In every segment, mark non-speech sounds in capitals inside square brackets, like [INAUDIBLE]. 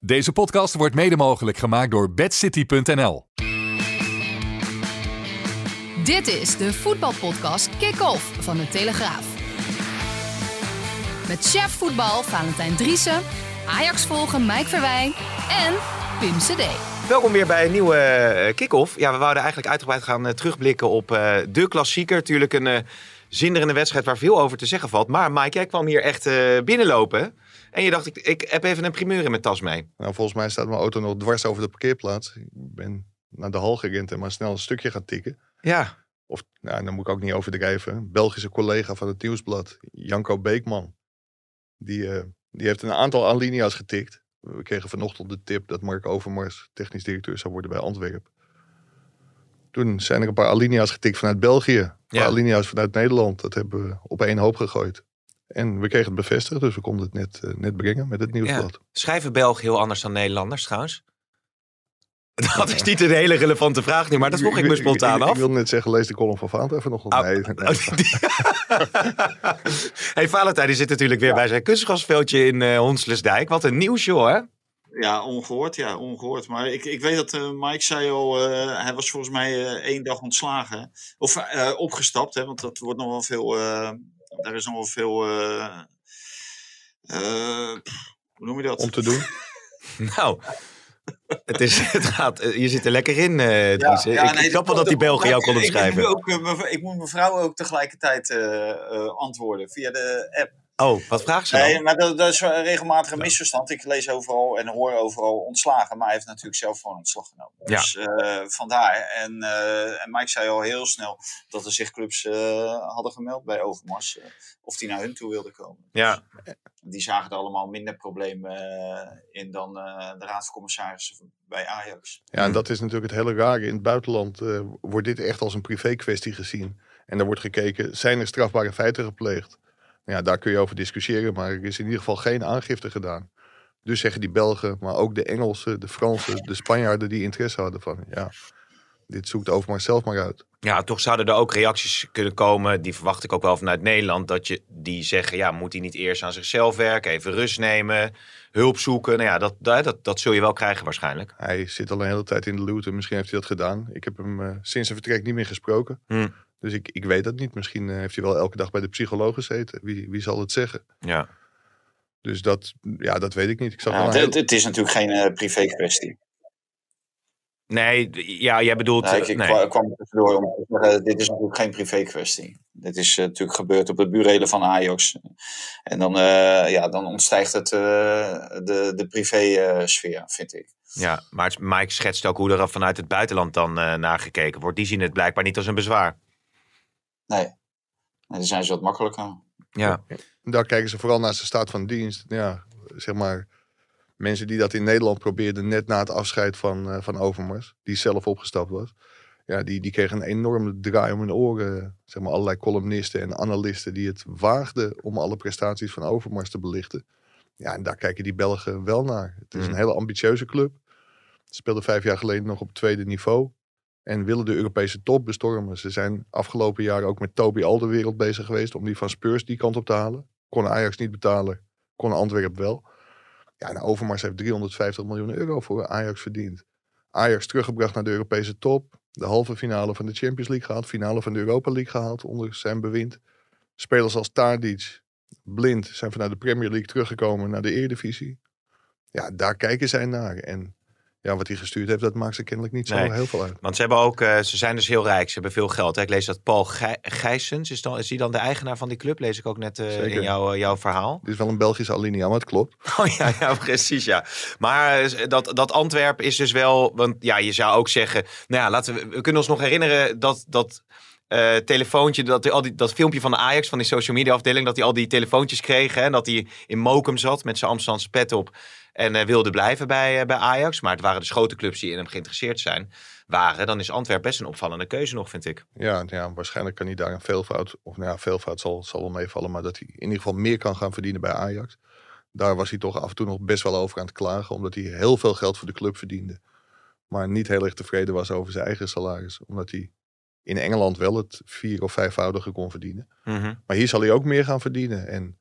Deze podcast wordt mede mogelijk gemaakt door bedcity.nl. Dit is de voetbalpodcast Kick-Off van de Telegraaf. Met chef voetbal Valentijn Driessen, Ajax volgen Mike Verwijn en Pim CD. Welkom weer bij een nieuwe eh, kick-off. Ja, we wouden eigenlijk uitgebreid gaan eh, terugblikken op eh, de klassieker. Natuurlijk een eh, zinderende wedstrijd waar veel over te zeggen valt. Maar Mike, jij kwam hier echt eh, binnenlopen. En je dacht, ik, ik heb even een primeur in mijn tas mee. Nou, volgens mij staat mijn auto nog dwars over de parkeerplaats. Ik ben naar de hal gerend en maar snel een stukje gaan tikken. Ja, Of, nou, dan moet ik ook niet overdrijven. Belgische collega van het Nieuwsblad, Janko Beekman. Die, eh, die heeft een aantal alinea's getikt. We kregen vanochtend de tip dat Mark Overmars technisch directeur zou worden bij Antwerpen. Toen zijn er een paar alinea's getikt vanuit België. Een paar Ja. alinea's vanuit Nederland. Dat hebben we op één hoop gegooid. En we kregen het bevestigd, dus we konden het net, eh, net brengen met het Nieuwsblad. schrijven Belgen heel anders dan Nederlanders trouwens? [LAUGHS] Dat is niet een hele relevante vraag nu, maar dat vroeg ik me spontaan Ik, af. wil net zeggen, lees de column van vanochtend. Oh, nee, nee. oh, die- [LAUGHS] hey, Valentijn die zit natuurlijk weer bij zijn kunstgrasveldje in eh Honslesdijk. Wat een nieuws, joh, hè? Ja, ongehoord. Ja, ongehoord. Maar ik, ik weet dat eh, Mike zei al, eh, hij was volgens mij eh, één dag ontslagen. Of eh, opgestapt, hè, want dat wordt nog wel veel, eh, daar is nog wel veel, eh, eh, hoe noem je dat? Om te doen. [LAUGHS] Nou, het is, het gaat, eh, je zit er lekker in, Dries. ja, ik, nee, ik snap wel dat die Belgen jou konden ik, ik, moet moet mevrouw ook tegelijkertijd antwoorden via de app. Oh, wat vragen ze dan? Nee, maar dat, dat is een regelmatig een misverstand. Ik lees overal en hoor overal ontslagen. Maar hij heeft natuurlijk zelf gewoon ontslag genomen. Ja. Dus eh, vandaar. En, eh, en Mike zei al heel snel dat er zich clubs eh, hadden gemeld bij Overmars. of die naar hun toe wilden komen. Ja, Die zagen er allemaal minder problemen in dan eh, de Raad van Commissarissen bij Ajax. Ja, en dat is natuurlijk het hele rare. In het buitenland eh, wordt dit echt als een privé kwestie gezien. En er wordt gekeken, zijn er strafbare feiten gepleegd? Ja, daar kun je over discussiëren, maar er is in ieder geval geen aangifte gedaan. Dus zeggen die Belgen, maar ook de Engelsen, de Fransen, de Spanjaarden die interesse hadden van, ja, dit zoekt Overmars zelf maar uit. ja, toch zouden er ook reacties kunnen komen. Die verwacht ik ook wel vanuit Nederland. Dat je die zeggen, ja, moet hij niet eerst aan zichzelf werken? Even rust nemen, hulp zoeken. Nou ja, dat, dat, dat, dat zul je wel krijgen waarschijnlijk. Hij zit al een hele tijd in de luwte. Misschien heeft hij dat gedaan. Ik heb hem eh, sinds zijn vertrek niet meer gesproken. Hm. Dus ik, ik weet dat niet. Misschien eh, heeft hij wel elke dag bij de psycholoog gezeten. Wie, wie zal het zeggen? Ja. Dus dat, ja, dat weet ik niet. Ik zag Ja, het, het, heel- het is natuurlijk geen eh, privé kwestie. Nee, ja, jij bedoelt... Nee, ik, eh, ik nee. kwam er tussendoor om te zeggen, dit is natuurlijk geen privé kwestie. Dit is natuurlijk gebeurd op de burelen van Ajax. En dan, eh, ja, dan ontstijgt het eh, de, de privé-sfeer, vind ik. Ja, maar Mike schetst ook hoe er vanuit het buitenland dan eh naar gekeken wordt. Die zien het blijkbaar niet als een bezwaar. Nee, nee dan zijn ze wat makkelijker. Ja, Daar kijken ze vooral naar zijn staat van dienst. Ja, zeg maar. Mensen die dat in Nederland probeerden net na het afscheid van, eh, van Overmars. Die zelf opgestapt was. Ja, die, die kregen een enorme draai om hun oren. Zeg maar allerlei columnisten en analisten die het waagden om alle prestaties van Overmars te belichten. Ja, en daar kijken die Belgen wel naar. Het is Mm. een hele ambitieuze club. Ze speelden vijf jaar geleden nog op tweede niveau. En willen de Europese top bestormen. Ze zijn afgelopen jaar ook met Toby Alderwereld bezig geweest om die van Spurs die kant op te halen. Kon Ajax niet betalen, kon Antwerpen wel. Ja, en Overmars heeft 350 miljoen euro voor Ajax verdiend. Ajax teruggebracht naar de Europese top. De halve finale van de Champions League gehaald. Finale van de Europa League gehaald onder zijn bewind. Spelers als Tadic, Blind zijn vanuit de Premier League teruggekomen naar de Eredivisie. Ja, daar kijken zij naar. En ja, wat hij gestuurd heeft, dat maakt ze kennelijk niet zo Nee. heel veel uit. want ze, hebben ook, eh, ze zijn dus heel rijk. Ze hebben veel geld. Hè? Ik lees dat Paul Gij- Gijsens, is, dan, is die dan de eigenaar van die club? Lees ik ook net eh, in jouw, jouw verhaal. Dit is wel een Belgische alinea, maar het klopt. [LAUGHS] Oh ja, ja, precies ja. Maar eh, dat, dat Antwerp is dus wel, want ja, je zou ook zeggen, nou ja, laten we, we kunnen ons nog herinneren dat dat eh, telefoontje, dat, die- al die, dat filmpje van de Ajax, van die social media afdeling, dat hij al die telefoontjes kreeg en dat hij in Mokum zat met zijn Amsterdamse pet op. En eh, wilde blijven bij, eh, bij Ajax. Maar het waren dus grote clubs die in hem geïnteresseerd zijn. Waren. Dan is Antwerpen best een opvallende keuze nog, vind ik. Ja, ja, waarschijnlijk kan hij daar een veelvoud, of nou ja, veelvoud zal, zal wel meevallen, maar dat hij in ieder geval meer kan gaan verdienen bij Ajax. Daar was hij toch af en toe nog best wel over aan het klagen, omdat hij heel veel geld voor de club verdiende. Maar niet heel erg tevreden was over zijn eigen salaris, omdat hij in Engeland wel het vier- of vijfvoudige kon verdienen. Mhm. Maar hier zal hij ook meer gaan verdienen. En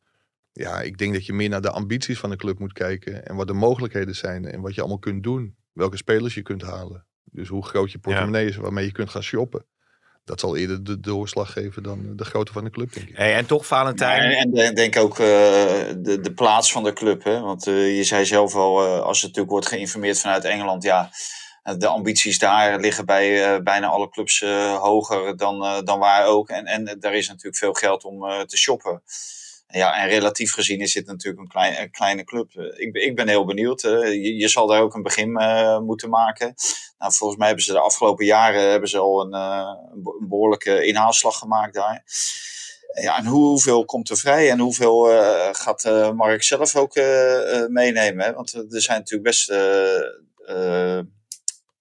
ja, ik denk dat je meer naar de ambities van de club moet kijken. En wat de mogelijkheden zijn. En wat je allemaal kunt doen. Welke spelers je kunt halen. Dus hoe groot je portemonnee is waarmee je kunt gaan shoppen. Dat zal eerder de doorslag geven dan de grootte van de club, denk ik. Hey, en toch, Valentijn. En, en denk ook eh, de, de plaats van de club. Hè? Want eh, je zei zelf al, eh, als het natuurlijk wordt geïnformeerd vanuit Engeland, ja, de ambities daar liggen bij eh, bijna alle clubs eh, hoger dan, eh, dan waar ook. En, en daar is natuurlijk veel geld om te shoppen. Ja, en relatief gezien is dit natuurlijk een, klein, kleine club. Ik, ik ben heel benieuwd. je, je zal daar ook een begin eh, moeten maken. Nou, volgens mij hebben ze de afgelopen jaren hebben ze al een, een be- een behoorlijke inhaalslag gemaakt daar. Ja, en hoe- hoeveel komt er vrij en hoeveel gaat Mark zelf ook meenemen? Hè? Want er zijn natuurlijk best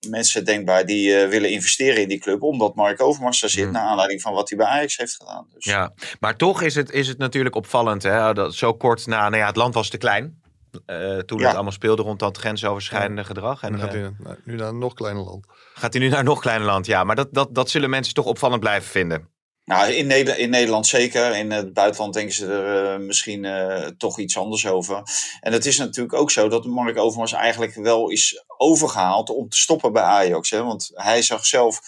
mensen denkbaar die eh, willen investeren in die club, omdat Mark Overmars daar zit, Hmm. naar aanleiding van wat hij bij Ajax heeft gedaan. Dus, Ja, maar toch is het, is het natuurlijk opvallend. Hè? Dat zo kort na, nou ja, het land was te klein. eh, toen Ja. het allemaal speelde rond dat grensoverschrijdende gedrag. En dan gaat eh, hij nu naar een nog kleiner land. gaat hij nu naar een nog kleiner land. Ja, maar dat, dat, dat zullen mensen toch opvallend blijven vinden. Nou, in, Neder- in Nederland zeker. In het buitenland denken ze er eh, misschien eh, toch iets anders over. En het is natuurlijk ook zo dat Mark Overmars eigenlijk wel is overgehaald om te stoppen bij Ajax. Hè? Want hij zag zelf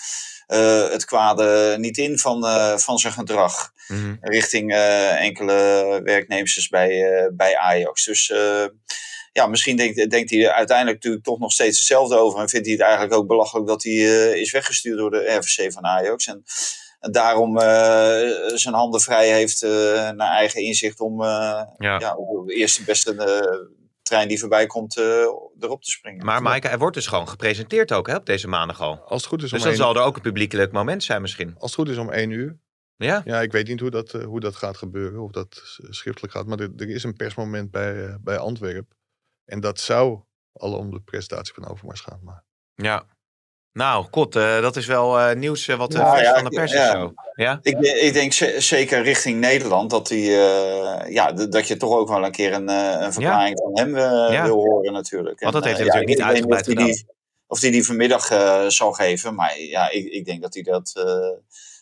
eh, het kwade niet in van, van zijn gedrag Mhm. richting enkele werknemers bij, bij Ajax. Dus ja, misschien denkt, denkt hij er uiteindelijk natuurlijk toch nog steeds hetzelfde over. En vindt hij het eigenlijk ook belachelijk dat hij is weggestuurd door de RVC van Ajax. En daarom eh, zijn handen vrij heeft eh, naar eigen inzicht om eh, Ja. ja, op de eerste beste eh, trein die voorbij komt eh, erop te springen. Maar Maaike, er wordt dus gewoon gepresenteerd ook hè, op deze maandag al. Als het goed is om, Dus dan één, zal er ook een publiekelijk moment zijn misschien. als het goed is om één uur. Ja, Ja, ik weet niet hoe dat, hoe dat gaat gebeuren. Of dat schriftelijk gaat. Maar er, er is een persmoment bij, bij Antwerpen. En dat zou al om de presentatie van Overmars gaan. Maar ja. Nou, Kot, eh, dat is wel eh, nieuws eh, wat Ja, ja, van de pers ja. is zo. Ja? Ik, ik denk ze- zeker richting Nederland dat, die, ja, dat je toch ook wel een keer een, een verklaring van hem wil horen natuurlijk. Want dat En, heeft hij natuurlijk niet uitgebreid die- Of hij die vanmiddag eh, zal geven. Maar ja, ik, ik denk dat hij dat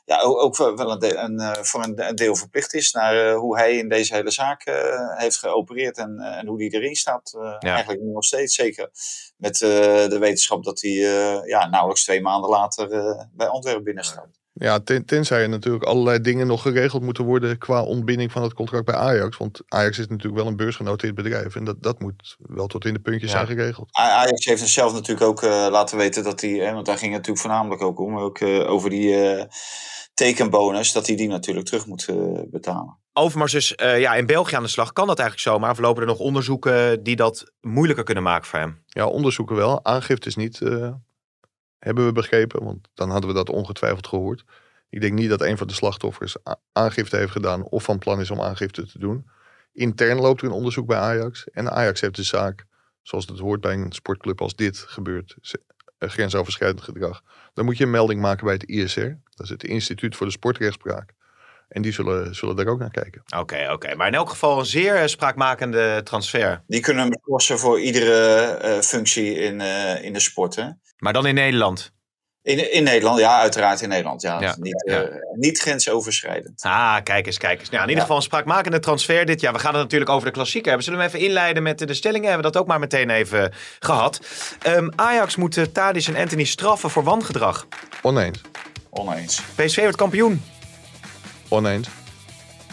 ja, ook, ook wel een, de- een, eh, voor een, een deel verplicht is. Naar eh, hoe hij in deze hele zaak eh, heeft geopereerd. En, eh, en hoe hij erin staat. eh, Eigenlijk nu nog steeds. Zeker met eh, de wetenschap dat hij eh, ja, nauwelijks twee maanden later eh, bij Antwerpen binnenstaat. ja, ten, tenzij er natuurlijk allerlei dingen nog geregeld moeten worden. qua ontbinding van het contract bij Ajax. Want Ajax is natuurlijk wel een beursgenoteerd bedrijf. En dat, dat moet wel tot in de puntjes Ja. zijn geregeld. Ajax heeft er zelf natuurlijk ook eh, laten weten dat hij, hè, want daar ging het natuurlijk voornamelijk ook om, ook eh, over die eh, tekenbonus, dat hij die natuurlijk terug moet eh, betalen. Overmars dus eh, ja, in België aan de slag. Kan dat eigenlijk zomaar? Of lopen er nog onderzoeken die dat moeilijker kunnen maken voor hem? Ja, onderzoeken wel. Aangifte is niet, eh, hebben we begrepen. Want dan hadden we dat ongetwijfeld gehoord. Ik denk niet dat een van de slachtoffers aangifte heeft gedaan of van plan is om aangifte te doen. Intern loopt er een onderzoek bij Ajax. En Ajax heeft de zaak, zoals het hoort bij een sportclub als dit gebeurt, grensoverschrijdend gedrag. Dan moet je een melding maken bij het ISR. Dat is het Instituut voor de Sportrechtspraak. En die zullen, zullen daar ook naar kijken. Oké, oké. Maar in elk geval een zeer eh, spraakmakende transfer. Die kunnen hem kosten voor iedere eh, functie in, eh, in de sport. Hè? Maar dan in Nederland. In, in Nederland, ja, uiteraard in Nederland. Ja, Ja, Niet, ja. eh, niet grensoverschrijdend. Ah, kijk eens, kijk eens. Nou, in ieder Ja. geval een spraakmakende transfer dit jaar. We gaan het natuurlijk over de klassieker hebben. Zullen we even inleiden met de stellingen? Hebben we dat ook maar meteen even gehad. Ehm, Ajax moet uh, Tadic en Anthony straffen voor wangedrag. Oneens. Oneens. PSV wordt kampioen. Oneens.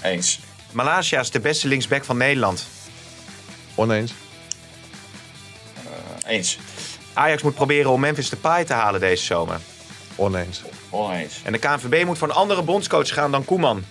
Eens. Malaysia is de beste linksback van Nederland. Oneens. Eens. Ajax moet proberen om Memphis Depay te halen deze zomer. Oneens. Oneens. En de KNVB moet voor een andere bondscoach gaan dan Koeman.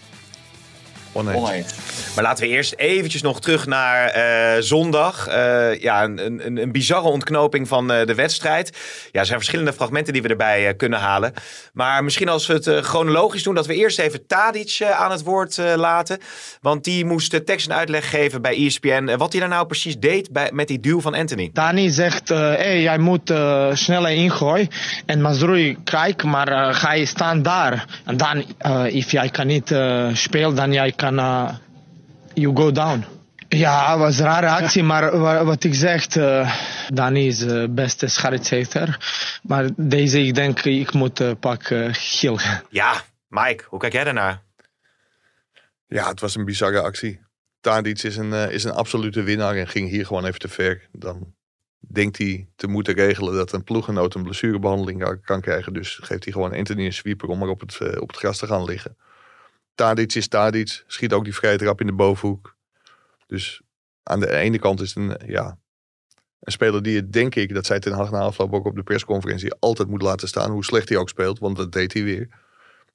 Oneens. Oneens. Maar laten we eerst eventjes nog terug naar eh, zondag. Eh, ja, een, een, een bizarre ontknoping van eh, de wedstrijd. Ja, er zijn verschillende fragmenten die we erbij kunnen halen. Maar misschien als we het chronologisch doen, dat we eerst even Tadic aan het woord laten. Want die moest tekst en uitleg geven bij ESPN. wat hij daar nou precies deed bij, met die duw van Anthony. Dani zegt, eh hey, jij moet sneller ingooien. En Mazrui kijkt, maar eh, hij staat daar. En dan, if jij kan niet spelen, dan jij kan, you go down. Ja, het was een rare actie, maar wa- wat ik zeg, eh Dani is de beste scheidsrechter. Maar deze, ik denk, ik moet eh, pakken geel. [LAUGHS] Ja, Mike, hoe kijk jij daarnaar? Ja, het was een bizarre actie. Tadic is een, eh, is een absolute winnaar en ging hier gewoon even te ver. Dan denkt hij te moeten regelen dat een ploeggenoot een blessurebehandeling kan- krijgen. Dus geeft hij gewoon Anthony een sweeper om maar op het, eh, op het gras te gaan liggen. Tadic is Tadic, schiet ook die vrije trap in de bovenhoek. Dus aan de ene kant is het een, ja, een speler die het, denk ik, dat zei Ten Hag na afloop ook op de persconferentie, altijd moet laten staan. Hoe slecht hij ook speelt, want dat deed hij weer.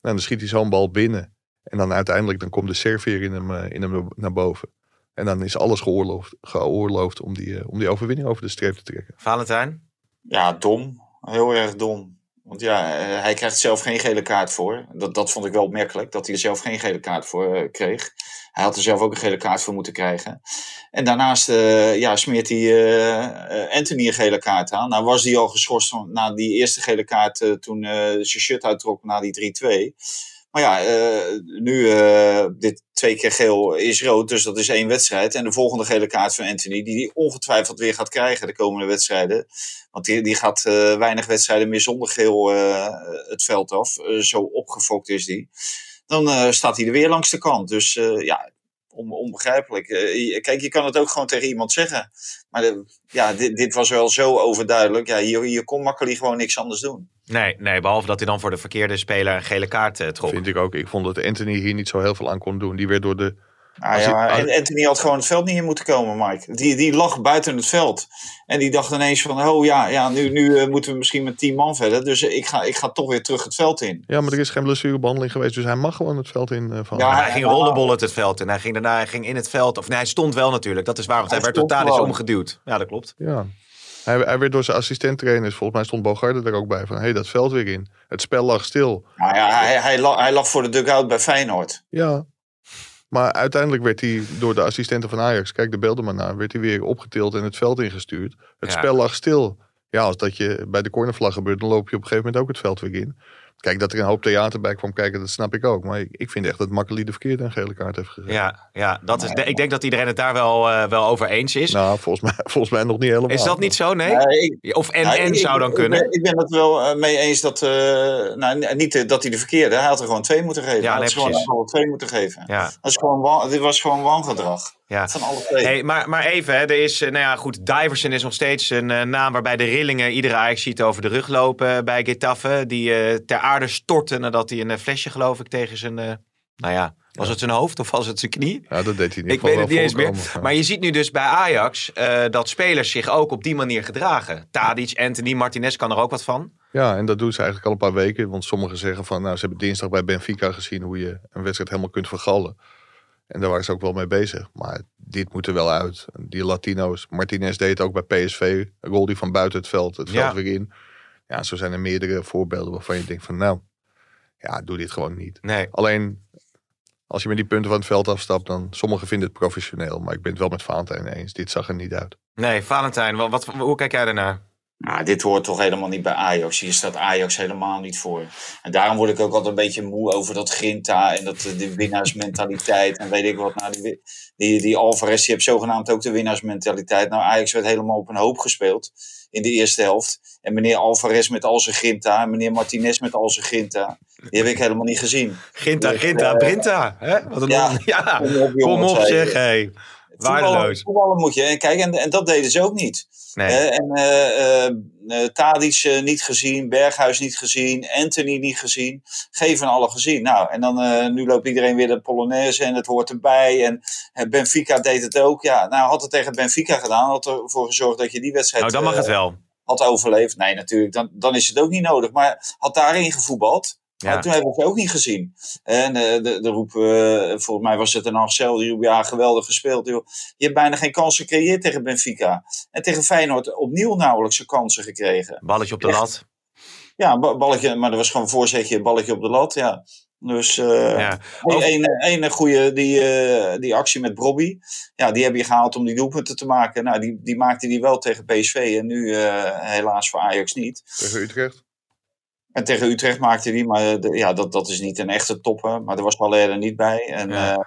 En dan schiet hij zo'n bal binnen. En dan uiteindelijk dan komt de serveer in hem, eh, in hem naar boven. En dan is alles geoorloofd, geoorloofd om, die, eh, om die overwinning over de streep te trekken. Valentijn? Ja, dom. Heel erg dom. Want ja, eh, hij krijgt zelf geen gele kaart voor. Dat, dat vond ik wel opmerkelijk, dat hij er zelf geen gele kaart voor eh, kreeg. Hij had er zelf ook een gele kaart voor moeten krijgen. En daarnaast eh, ja, smeert hij Anthony een gele kaart aan. Nou was hij al geschorst na die eerste gele kaart toen zijn shirt uittrok na die 3-2. Maar ja, eh, nu eh, dit twee keer geel is rood, dus dat is één wedstrijd. En de volgende gele kaart van Anthony, die hij ongetwijfeld weer gaat krijgen de komende wedstrijden. Want die, die gaat eh, weinig wedstrijden meer zonder geel het veld af. Zo opgefokt is die. Dan staat hij er weer langs de kant. Dus ja, on, onbegrijpelijk. Kijk, je kan het ook gewoon tegen iemand zeggen. Maar ja, dit, dit was wel zo overduidelijk. Ja, hier, hier kon Makkeli gewoon niks anders doen. Nee, nee, behalve dat hij dan voor de verkeerde speler een gele kaart eh, trok. Vind ik ook. Ik vond dat Anthony hier niet zo heel veel aan kon doen. Die werd door de... Ah, ja, en Anthony had gewoon het veld niet in moeten komen, Mike. Die, die lag buiten het veld. En die dacht ineens van, oh ja, ja nu, nu eh, moeten we misschien met tien man verder. Dus ik ga, ik ga toch weer terug het veld in. Ja, maar er is geen blessurebehandeling geweest. Dus hij mag gewoon het veld in. eh, van. Ja, hij ging ja. rollenbollen het veld en hij ging daarna hij ging in het veld. Of nee, hij stond wel natuurlijk. Dat is waar, want hij, Hij werd totaal eens gewoon. omgeduwd. Ja, dat klopt. Ja. Hij, hij werd door zijn assistent-trainers, volgens mij stond Bogarde er ook bij, van hé, hey, dat veld weer in. Het spel lag stil. Nou ja, hij, hij, lag, hij lag voor de dugout bij Feyenoord. Ja. Maar uiteindelijk werd hij door de assistenten van Ajax, kijk de beelden maar naar, werd hij weer opgetild en het veld ingestuurd. Het Ja. spel lag stil. Ja, als dat je bij de cornervlag gebeurt, dan loop je op een gegeven moment ook het veld weer in. Kijk, dat er een hoop theater bij kwam kijken, dat snap ik ook. Maar ik, ik vind echt dat Makkeli de verkeerde een gele kaart heeft gegeven. Ja, ja dat is, ik denk dat iedereen het daar wel, eh, wel over eens is. Nou, volgens mij, [LAUGHS] volgens mij nog niet helemaal. is dat niet zo? Nee? Nee, ik- Of en, Ja, en ik- zou dan ik- kunnen? Ik ben, ik ben het wel eh, mee eens dat. eh, nou, niet dat hij de verkeerde. Hij had er gewoon twee moeten geven. Ja, hij had gewoon, twee moeten geven. Ja, Dat is gewoon dit was gewoon wangedrag. Ja. Van alle twee. Hey, maar, maar even, hè, er is, eh, nou ja, goed, Diverson is nog steeds een eh, naam waarbij de rillingen iedere Ajax ziet over de rug lopen eh, bij Getafe. Die eh, ter aarde stortte nadat hij een flesje, geloof ik, tegen zijn, eh, nou ja, was het zijn hoofd of was het zijn knie? Ja, dat deed hij niet. Ik weet het niet eens meer. Maar je ziet nu dus bij Ajax eh, dat spelers zich ook op die manier gedragen. Tadic, Anthony, Martinez kan er ook wat van. Ja, en dat doen ze eigenlijk al een paar weken. Want sommigen zeggen van, nou, ze hebben dinsdag bij Benfica gezien hoe je een wedstrijd helemaal kunt vergallen. En daar waren ze ook wel mee bezig. Maar dit moet er wel uit. Die Latino's. Martinez deed ook bij PSV. Rol die van buiten het veld, het veld Ja. weer in. Ja, zo zijn er meerdere voorbeelden waarvan je denkt van, nou, ja, doe dit gewoon niet. Nee. Alleen, als je met die punten van het veld afstapt, dan sommigen vinden het professioneel. Maar ik ben het wel met Valentijn eens. Dit zag er niet uit. Nee, Valentijn, wat, wat, hoe kijk jij daarnaar? Nou, dit hoort toch helemaal niet bij Ajax. Hier staat Ajax helemaal niet voor. En daarom word ik ook altijd een beetje moe over dat Grinta en dat, eh, de winnaarsmentaliteit. En weet ik wat. Nou, die, die, die Alvarez die heeft zogenaamd ook de winnaarsmentaliteit. Nou, Ajax werd helemaal op een hoop gespeeld in de eerste helft. En meneer Alvarez met al zijn Grinta en meneer Martinez met al zijn Grinta. Die heb ik helemaal niet gezien. Ginta, Dus, Ginta, eh, Brinta. Hè? Wat een ja. [LAUGHS] Kom op, Kom op zeg, hey. Waardeloos. voetballen moet je. En kijk, en, en dat deden ze ook niet. Nee. En eh eh eh, Tadic niet gezien, Berghuis niet gezien, Anthony niet gezien. Geen van alle gezien. Nou, en dan nu loopt iedereen weer de Polonaise en het hoort erbij. En Benfica deed het ook. Ja, nou had het tegen Benfica gedaan, had ervoor gezorgd dat je die wedstrijd Nou, dan mag het wel. had overleefd. Nee, natuurlijk, dan, dan is het ook niet nodig. Maar had daarin gevoetbald, Ja. Toen hebben we het ook niet gezien. En eh, de, de roep, eh, volgens mij was het een Marcel, die roep, ja, geweldig gespeeld. Joh. Je hebt bijna geen kansen gecreëerd tegen Benfica. En tegen Feyenoord opnieuw nauwelijks kansen gekregen. Balletje op de Echt. lat. Ja, balletje, maar dat was gewoon een voorzetje, balletje op de lat. Ja. Dus eh Ja. een, een goede die, eh, die actie met Bobby. Ja, die heb je gehaald om die doelpunten te maken. Nou, die, die maakte die wel tegen PSV en nu eh, helaas voor Ajax niet. Tegen Utrecht. En tegen Utrecht maakte die, maar de- ja, dat, dat is niet een echte topper. Maar er was Haller er niet bij. En, Ja. eh,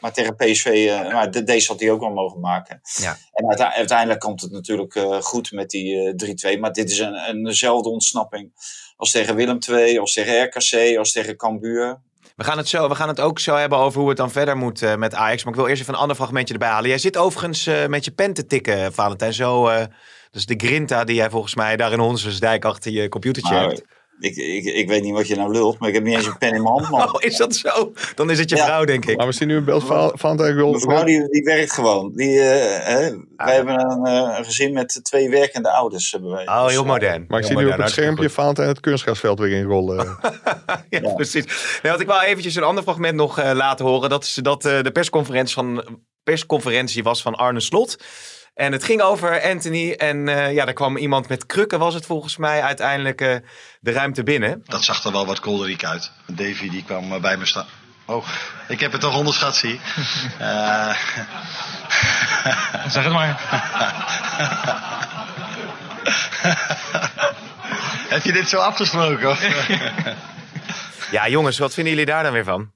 maar tegen PSV, eh, maar de, deze had hij ook wel mogen maken. Ja. En uite- uiteindelijk komt het natuurlijk eh, goed met die eh 3-2. Maar dit is een, eenzelfde ontsnapping als tegen Willem II, als tegen RKC, als tegen Cambuur. We gaan, het zo, we gaan het ook zo hebben over hoe het dan verder moet eh, met Ajax. Maar ik wil eerst even een ander fragmentje erbij halen. Jij zit overigens eh, met je pen te tikken, Valentijn. Zo, eh dus de grinta die jij volgens mij daar in Hondsdijk achter je computertje Nou, hebt. Ik, ik, ik weet niet wat je nou lult, maar ik heb niet eens een pen in mijn hand, man. [LAUGHS] Oh, is dat zo? Dan is het je Ja. vrouw, denk ik. Maar we zien nu een beeld van Valentijn. Mijn vrouw die, die werkt gewoon. Die, eh, hè, Ah. wij hebben een, eh, een gezin met twee werkende ouders. Hebben wij. Oh, heel modern. Maar ik Heel zie nu op het schermpje. Valentijn het kunstgrasveld weer inrollen. [LAUGHS] ja, Ja. precies. Nee, want ik wou eventjes een ander fragment nog eh, laten horen. Dat is dat eh, de persconferentie, van, persconferentie was van Arne Slot. En het ging over Anthony. En eh, ja, er kwam iemand met krukken, was het volgens mij, uiteindelijk eh, de ruimte binnen. Dat zag er wel wat kolderiek uit. Davy die kwam eh, bij me staan. Oh, ik heb het toch onderschat, zie. [LAUGHS] Eh Zeg het maar. [LAUGHS] heb je dit zo afgesproken? Of? Ja, jongens, wat vinden jullie daar dan weer van?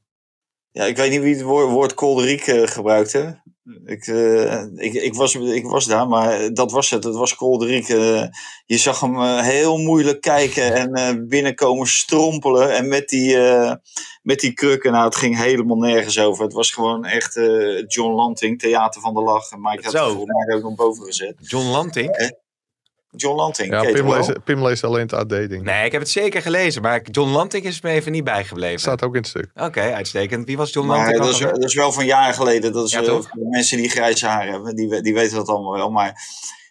Ja, ik weet niet wie het woord, woord kolderiek eh, gebruikte. Ik, eh, ik, ik, was, ik was daar, maar dat was het. Het was kolderiek. Eh, je zag hem eh, heel moeilijk kijken en binnenkomen strompelen. En met die, met die krukken, nou, het ging helemaal nergens over. Het was gewoon echt John Lanting, Theater van de Lach. En Mike had Zo. het volgens mij ook nog boven gezet. John Lanting? John Lanting, ja, Pim leest, Pim leest alleen het AD-ding. Nee, ik heb het zeker gelezen, maar John Lanting is me even niet bijgebleven. Staat ook in het stuk. Oké, uitstekend. Wie was John Maar Lanting? dat is, dat is wel van jaren geleden. Dat is Ja, toch? voor de mensen die grijze haar hebben, die, die weten dat allemaal wel. Maar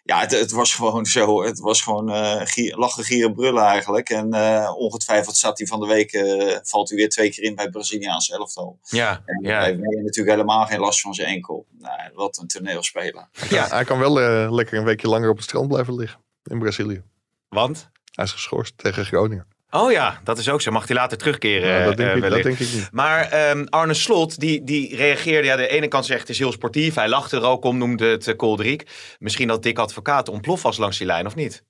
ja, het, het was gewoon zo. Het was gewoon eh, gier- lachen, gieren, brullen eigenlijk. En eh, ongetwijfeld staat hij van de week, eh, valt hij weer twee keer in bij het Braziliaanse elftal. Ja, En ja. hij heeft natuurlijk helemaal geen last van zijn enkel. Nou, wat een toneelspeler. Ja. Hij kan wel eh, lekker een weekje langer op het strand blijven liggen. In Brazilië. Want? Hij is geschorst tegen Groningen. Oh ja, dat is ook zo. Mag hij later terugkeren? Ja, dat, denk eh, ik, dat wellicht. denk ik niet. Maar ehm, Arne Slot, die, die reageerde. Ja, de ene kant zegt het is heel sportief. Hij lachte er ook om, noemde het uh, kolderiek. Misschien dat Dick Advocaat ontplof was langs die lijn, of niet?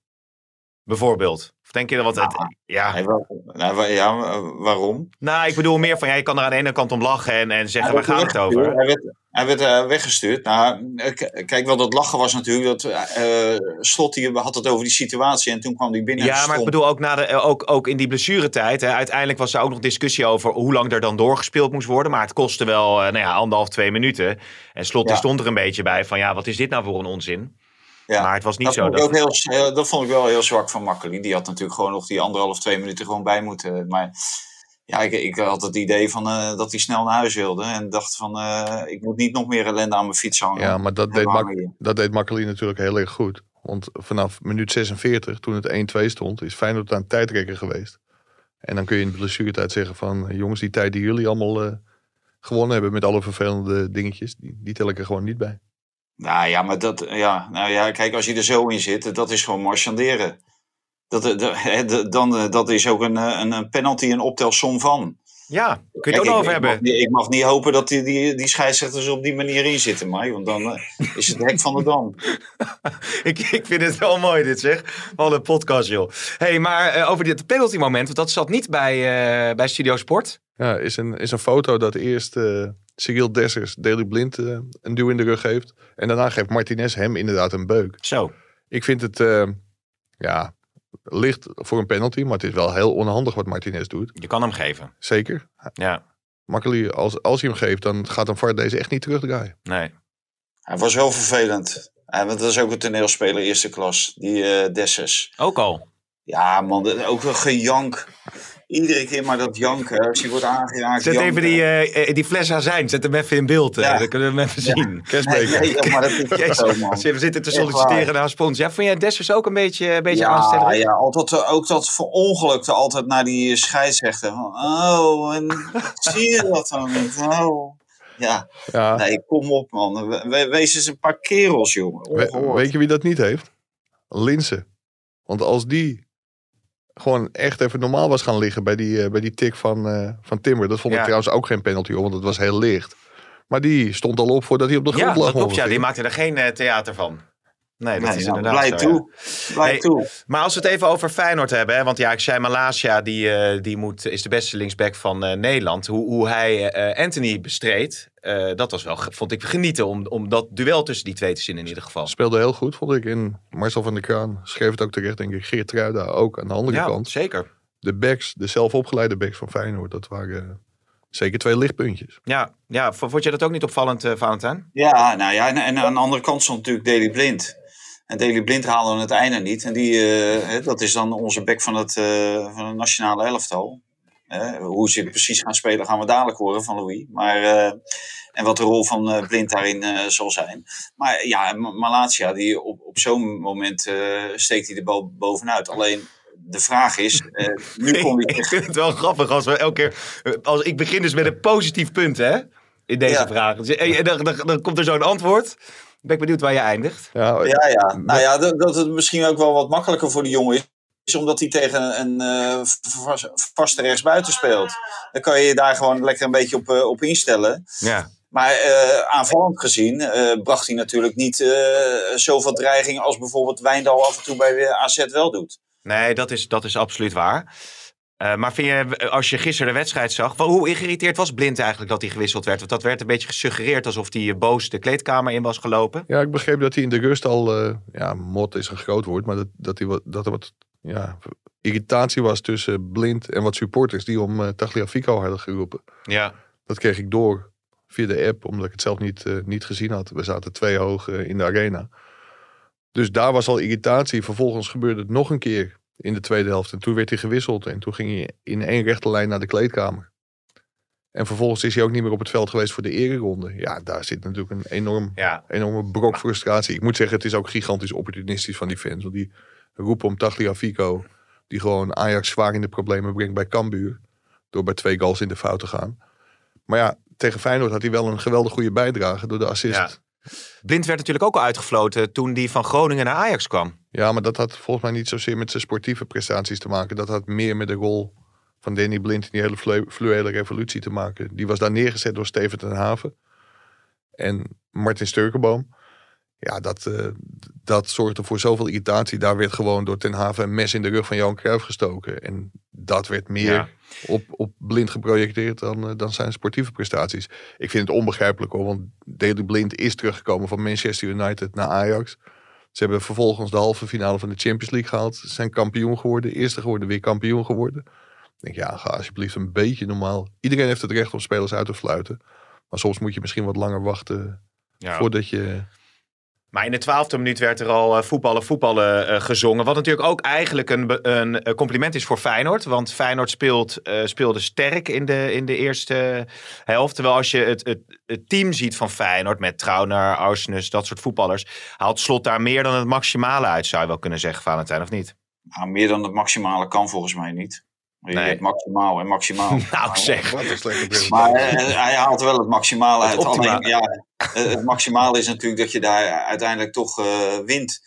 Bijvoorbeeld. Of denk je dat wat het... Ja. Nou, ja, wa- waarom? Nou, ik bedoel meer van, ja, je kan er aan de ene kant om lachen en, en zeggen, waar gaat het over? Hij werd, hij werd eh, weggestuurd. Nou, eh, kijk, wat dat lachen was natuurlijk. Dat eh Slot die had het over die situatie en toen kwam hij binnen. en Ja, maar ik bedoel ook, na de, eh, ook, ook in die blessuretijd. Hè, uiteindelijk was er ook nog discussie over hoe lang er dan doorgespeeld moest worden. Maar het kostte wel eh, nou ja, anderhalf, twee minuten. En Slot die stond er een beetje bij van, ja, wat is dit nou voor een onzin? Ja. Maar het was niet dat zo Vond ik dat... ook heel, heel- dat vond ik wel heel zwak van Makkeli. Die had natuurlijk gewoon nog die anderhalf, twee minuten gewoon bij moeten. Maar ja, ik, ik had het idee van, eh, dat hij snel naar huis wilde. En dacht van, eh, ik moet niet nog meer ellende aan mijn fiets hangen. Ja, maar dat deed, Mak dat deed Makkeli natuurlijk heel erg goed. Want vanaf minuut 46, toen het 1-2 stond, is Feyenoord aan het tijdrekken geweest. En dan kun je in de blessuretijd zeggen van... eh, jongens, die tijd die jullie allemaal eh, gewonnen hebben met alle vervelende dingetjes... die, die tel ik er gewoon niet bij. Nou ja, maar dat, ja, nou ja, kijk, als je er zo in zit, dat is gewoon marchanderen. Dat, eh, dan, eh, dat is ook eh, een, een penalty, een optelsom van. Ja, kun je het ook ik, over ik hebben. Mag, niet- ik mag niet hopen dat die, die, die scheidsrechters er op die manier in zitten, Mike. Want dan eh, is het hek van de dam. [LAUGHS] ik, ik vind het wel mooi dit zeg. Wat een podcast joh. hey, maar eh, over dit penalty moment. Want dat zat niet bij, eh, bij Studio Sport. Ja, is een, is een foto dat eerst eh Cyril Dessers Daley Blind eh, een duw in de rug geeft. En daarna geeft Martinez hem inderdaad een beuk. Zo. Ik vind het, eh, ja, licht voor een penalty. Maar het is wel heel onhandig wat Martinez doet. Je kan hem geven. Zeker. Ja, Makkeli, als, als hij hem geeft, dan gaat een VAR deze echt niet terugdraaien. nee. Hij was wel vervelend. Hij, want dat is ook een toneelspeler eerste klas, die eh Dessers. Ook al. Ja, man, ook een gejank. Iedere keer maar dat janken. Als je wordt aangeraakt. Zet janken. even die, eh, eh, die fles azijn, zet hem even in beeld. eh, Ja. Dan kunnen we hem even zien. Kerstbeker. nee, maar dat is echt Jezus, zo, man. we zitten te solliciteren naar een spons. Ja, vond jij Dessers ook een beetje, een beetje ja, aanstellerig? ja, altijd, ook dat verongelukte altijd naar die scheidsrechter. Oh, en [LAUGHS] zie je dat dan niet? Oh. Ja, Ja. nee, kom op man. We- we- Wees eens een paar kerels, jongen. We- weet je wie dat niet heeft? Linsen. Want als die gewoon echt even normaal was gaan liggen bij die, eh, bij die tik van, eh, van Timber. Dat vond ik Ja. trouwens ook geen penalty, hoor, want het was heel licht. Maar die stond al op voordat hij op de grond Ja, lag. dat klopt. Ja, die maakte er geen eh, theater van. Nee, dat Nee, is nou, inderdaad blij zo, ja. toe. Blij Hey, toe. Maar als we het even over Feyenoord hebben, hè, want ja, Malasia die, eh, die moet, is de beste linksback van eh, Nederland. Hoe, hoe hij eh, Anthony bestreed, eh, dat was wel, vond ik genieten om, om dat duel tussen die twee te zien in ieder geval. Speelde heel goed, vond ik. En Marcel van der Kraan schreef het ook terecht, denk ik. Geert Truida ook aan de andere Ja, kant. zeker. De backs, de zelfopgeleide backs van Feyenoord, dat waren zeker twee lichtpuntjes. Ja, ja, vond je dat ook niet opvallend, eh Valentijn? Ja, nou ja, en, en aan de andere kant stond natuurlijk Daley Blind. En Daley Blind haalde het einde niet. En die, eh, dat is dan onze back van het, eh, van het nationale elftal. Eh, hoe ze precies gaan spelen gaan we dadelijk horen van Louis. Maar, eh, en wat de rol van Blind daarin zal zijn. Maar ja, Ma- Malatia, die op, op zo'n moment steekt hij de bal bovenuit. Alleen de vraag is, nu hij [LAUGHS] ik vind het wel grappig als we elke keer... Als, ik begin dus met een positief punt, hè? In deze Ja. vraag. Dus, eh, dan, dan, dan komt er zo'n antwoord. Ben ik benieuwd waar je eindigt. Ja, Ja, ja. Nou ja, dat, dat het misschien ook wel wat makkelijker voor de jongen is. Is omdat hij tegen een eh, vast- vaste rechtsbuiten speelt. Dan kan je je daar gewoon lekker een beetje op, eh, op instellen. Ja. Maar eh, aanvallend gezien eh, bracht hij natuurlijk niet eh, zoveel dreiging als bijvoorbeeld Wijndal af en toe bij AZ wel doet. Nee, dat is, dat is absoluut waar. Eh, maar vind je, als je gisteren de wedstrijd zag, wel, hoe geïrriteerd was Blind eigenlijk dat hij gewisseld werd? Want dat werd een beetje gesuggereerd alsof hij eh, boos de kleedkamer in was gelopen. Ja, ik begreep dat hij in de rust al, eh, ja, mot is een groot woord, maar dat, dat, hij wat, dat er wat ja, irritatie was tussen Blind en wat supporters die om uh, Tagliafico hadden geroepen. Ja. Dat kreeg ik door via de app, omdat ik het zelf niet, uh, niet gezien had. We zaten twee hoog in de arena. Dus daar was al irritatie. Vervolgens gebeurde het nog een keer in de tweede helft. En toen werd hij gewisseld en toen ging hij in één rechte lijn naar de kleedkamer. En vervolgens is hij ook niet meer op het veld geweest voor de ereronde. Ja, daar zit natuurlijk een enorm, ja. enorme brok frustratie. Ik moet zeggen, het is ook gigantisch opportunistisch van die fans. Want die roepen om Tagliafico, die gewoon Ajax zwaar in de problemen brengt bij Cambuur. Door bij twee goals in de fout te gaan. Maar ja, tegen Feyenoord had hij wel een geweldig goede bijdrage door de assist. Ja. Blind werd natuurlijk ook al uitgefloten toen die van Groningen naar Ajax kwam. Ja, maar dat had volgens mij niet zozeer met zijn sportieve prestaties te maken. Dat had meer met de rol van Danny Blind in die hele flu fluwele revolutie te maken. Die was daar neergezet door Steven ten Haven en Martin Sturkenboom. Ja, dat, uh, dat zorgde voor zoveel irritatie. Daar werd gewoon door ten Haven een mes in de rug van Johan Cruijff gestoken. En dat werd meer ja. op, op blind geprojecteerd dan, uh, dan zijn sportieve prestaties. Ik vind het onbegrijpelijk hoor, want Daley Blind is teruggekomen van Manchester United naar Ajax. Ze hebben vervolgens de halve finale van de Champions League gehaald. Ze zijn kampioen geworden, eerste geworden, weer kampioen geworden. Ik denk, ja, ga alsjeblieft een beetje normaal. Iedereen heeft het recht om spelers uit te fluiten. Maar soms moet je misschien wat langer wachten ja. voordat je... Maar in de twaalfde minuut werd er al uh, voetballen, voetballen uh, gezongen. Wat natuurlijk ook eigenlijk een, een, compliment is voor Feyenoord. Want Feyenoord speelt, speelde sterk in de, in de eerste helft. Terwijl als je het, het, team ziet van Feyenoord met Trauner, Arsnes, dat soort voetballers. Haalt Slot daar meer dan het maximale uit, zou je wel kunnen zeggen, Valentijn, of niet? Nou, meer dan het maximale kan volgens mij niet. Je nee. maximaal en maximaal. [LAUGHS] nou zeg. Wat een slechte maar uh, hij haalt wel het maximale uit. Het, Alleen, ja, het maximale is natuurlijk dat je daar uiteindelijk toch uh, wint.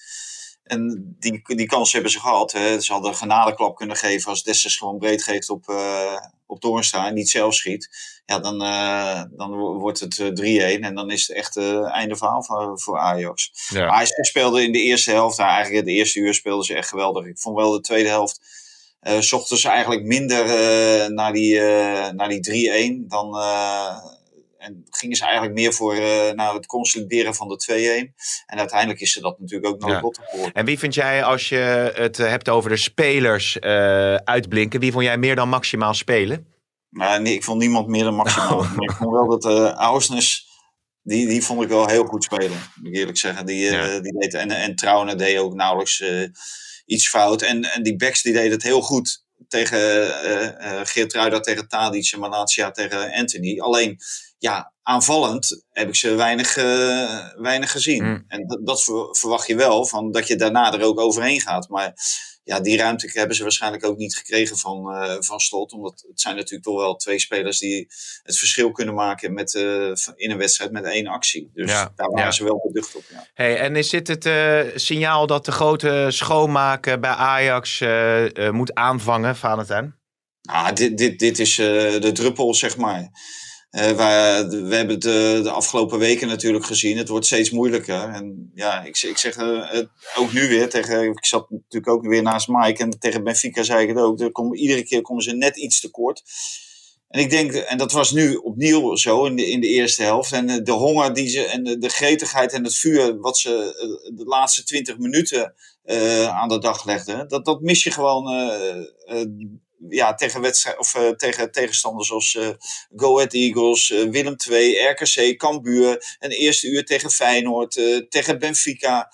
En die, die kans hebben ze gehad. Hè. Ze hadden een genadeklap kunnen geven als Dessers gewoon breed geeft op, uh, op Toornstra en niet zelf schiet. Ja, dan, uh, dan wordt het 3-1 en dan is het echt uh, einde verhaal voor, voor Ajax. Ja. Maar hij speelde in de eerste helft, nou, eigenlijk in de eerste uur speelden ze echt geweldig. Ik vond wel de tweede helft uh, zochten ze eigenlijk minder uh, naar die, uh, naar die 3-1 dan. en gingen ze eigenlijk meer voor naar het consolideren van de 2-1. En uiteindelijk is ze dat natuurlijk ook nog ja. geworden. En wie vind jij, als je het hebt over de spelers uitblinken, wie vond jij meer dan maximaal spelen? Nou, nee, ik vond niemand meer dan maximaal. [LAUGHS] maar ik vond wel dat uh, Ausnes. Die, die vond ik wel heel goed spelen, moet ik eerlijk zeggen. Die, ja. die deed, en, en Trouwen deed ook nauwelijks iets fout. En, en die backs die deden het heel goed. tegen uh, Geertruida tegen Tadic en Malatia tegen Anthony. Alleen, ja, aanvallend heb ik ze weinig, weinig gezien. Mm. En dat, dat verwacht je wel, van, dat je daarna er ook overheen gaat. Maar ja, die ruimte hebben ze waarschijnlijk ook niet gekregen van, uh, van Slot. Omdat het zijn natuurlijk toch wel twee spelers die het verschil kunnen maken met, uh, in een wedstrijd met één actie. Dus Ja, daar waren ja. ze wel beducht op. Ja. Hey, en is dit het eh, signaal dat de grote schoonmaken bij Ajax eh, eh, moet aanvangen, Valentijn? Nou, dit, dit, dit is eh, de druppel, zeg maar. Eh, we hebben het de, de afgelopen weken natuurlijk gezien. Het wordt steeds moeilijker. En ja, ik, ik zeg eh, het ook nu weer tegen. Ik zat natuurlijk ook weer naast Mike. En tegen Benfica zei ik het ook. Er iedere keer komen ze net iets tekort. En ik denk, en dat was nu opnieuw zo in de, in de eerste helft. En eh, de honger die ze, en de, gretigheid en het vuur wat ze eh, de laatste twintig minuten eh, aan de dag legden. Dat, dat mis je gewoon eh, eh, ja, tegen, wedstrijd, of, eh, tegen tegenstanders zoals eh, Go Ahead Eagles, eh, Willem II, RKC, Cambuur. Een eerste uur tegen Feyenoord, tegen Benfica.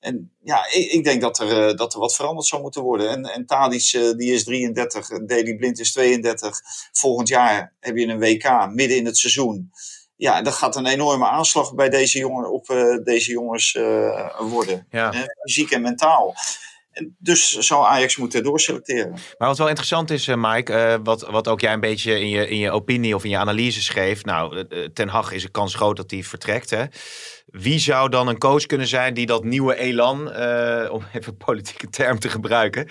En ja, ik, ik denk dat er, dat er wat veranderd zou moeten worden. En, en Tadic, die is 33, en Daley Blind is 32. Volgend jaar heb je een WK midden in het seizoen. Ja, en dat gaat een enorme aanslag bij deze jongen, op deze jongens worden. Ja. Fysiek en mentaal. Dus zou Ajax moeten doorselecteren. Maar wat wel interessant is, eh, Mike, eh, wat, wat ook jij een beetje in je, in je opinie of in je analyse schreef. Nou, eh, Ten Hag is een kans groot dat hij vertrekt. Hè? Wie zou dan een coach kunnen zijn die dat nieuwe elan, om even een [LAUGHS] politieke term te gebruiken.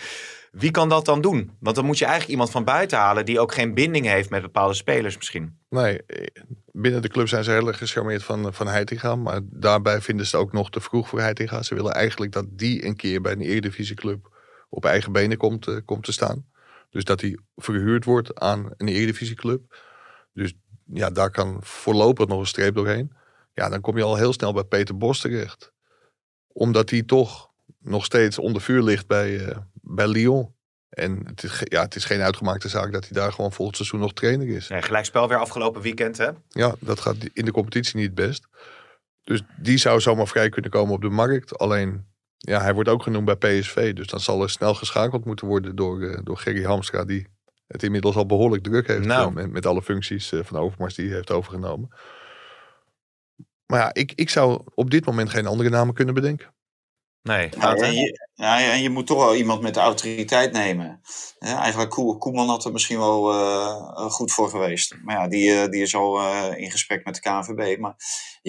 Wie kan dat dan doen? Want dan moet je eigenlijk iemand van buiten halen die ook geen binding heeft met bepaalde spelers misschien. Nee, eh, binnen de club zijn ze heel erg gecharmeerd van, van Heitinga. Maar daarbij vinden ze ook nog te vroeg voor Heitinga. Ze willen eigenlijk dat die een keer bij een eredivisieclub op eigen benen komt, eh, komt te staan. Dus dat hij verhuurd wordt aan een eredivisieclub. Dus ja, daar kan voorlopig nog een streep doorheen. Ja, dan kom je al heel snel bij Peter Bos terecht. Omdat hij toch nog steeds onder vuur ligt bij, eh, bij Lyon. En het is, ja, het is geen uitgemaakte zaak dat hij daar gewoon volgend seizoen nog trainer is. Nee, gelijkspel weer afgelopen weekend, hè? Ja, dat gaat in de competitie niet best. Dus die zou zomaar vrij kunnen komen op de markt. Alleen, ja, hij wordt ook genoemd bij PSV. Dus dan zal er snel geschakeld moeten worden door, eh, door Gerry Hamstra. Die het inmiddels al behoorlijk druk heeft. Nou. met, met alle functies eh, van Overmars die hij heeft overgenomen. Maar ja, ik, ik zou op dit moment geen andere namen kunnen bedenken. Nee. En, je, en je moet toch wel iemand met de autoriteit nemen. Ja, eigenlijk Koe- Koeman had er misschien wel eh, goed voor geweest. Maar ja, die, eh, die is al eh, in gesprek met de KNVB. Maar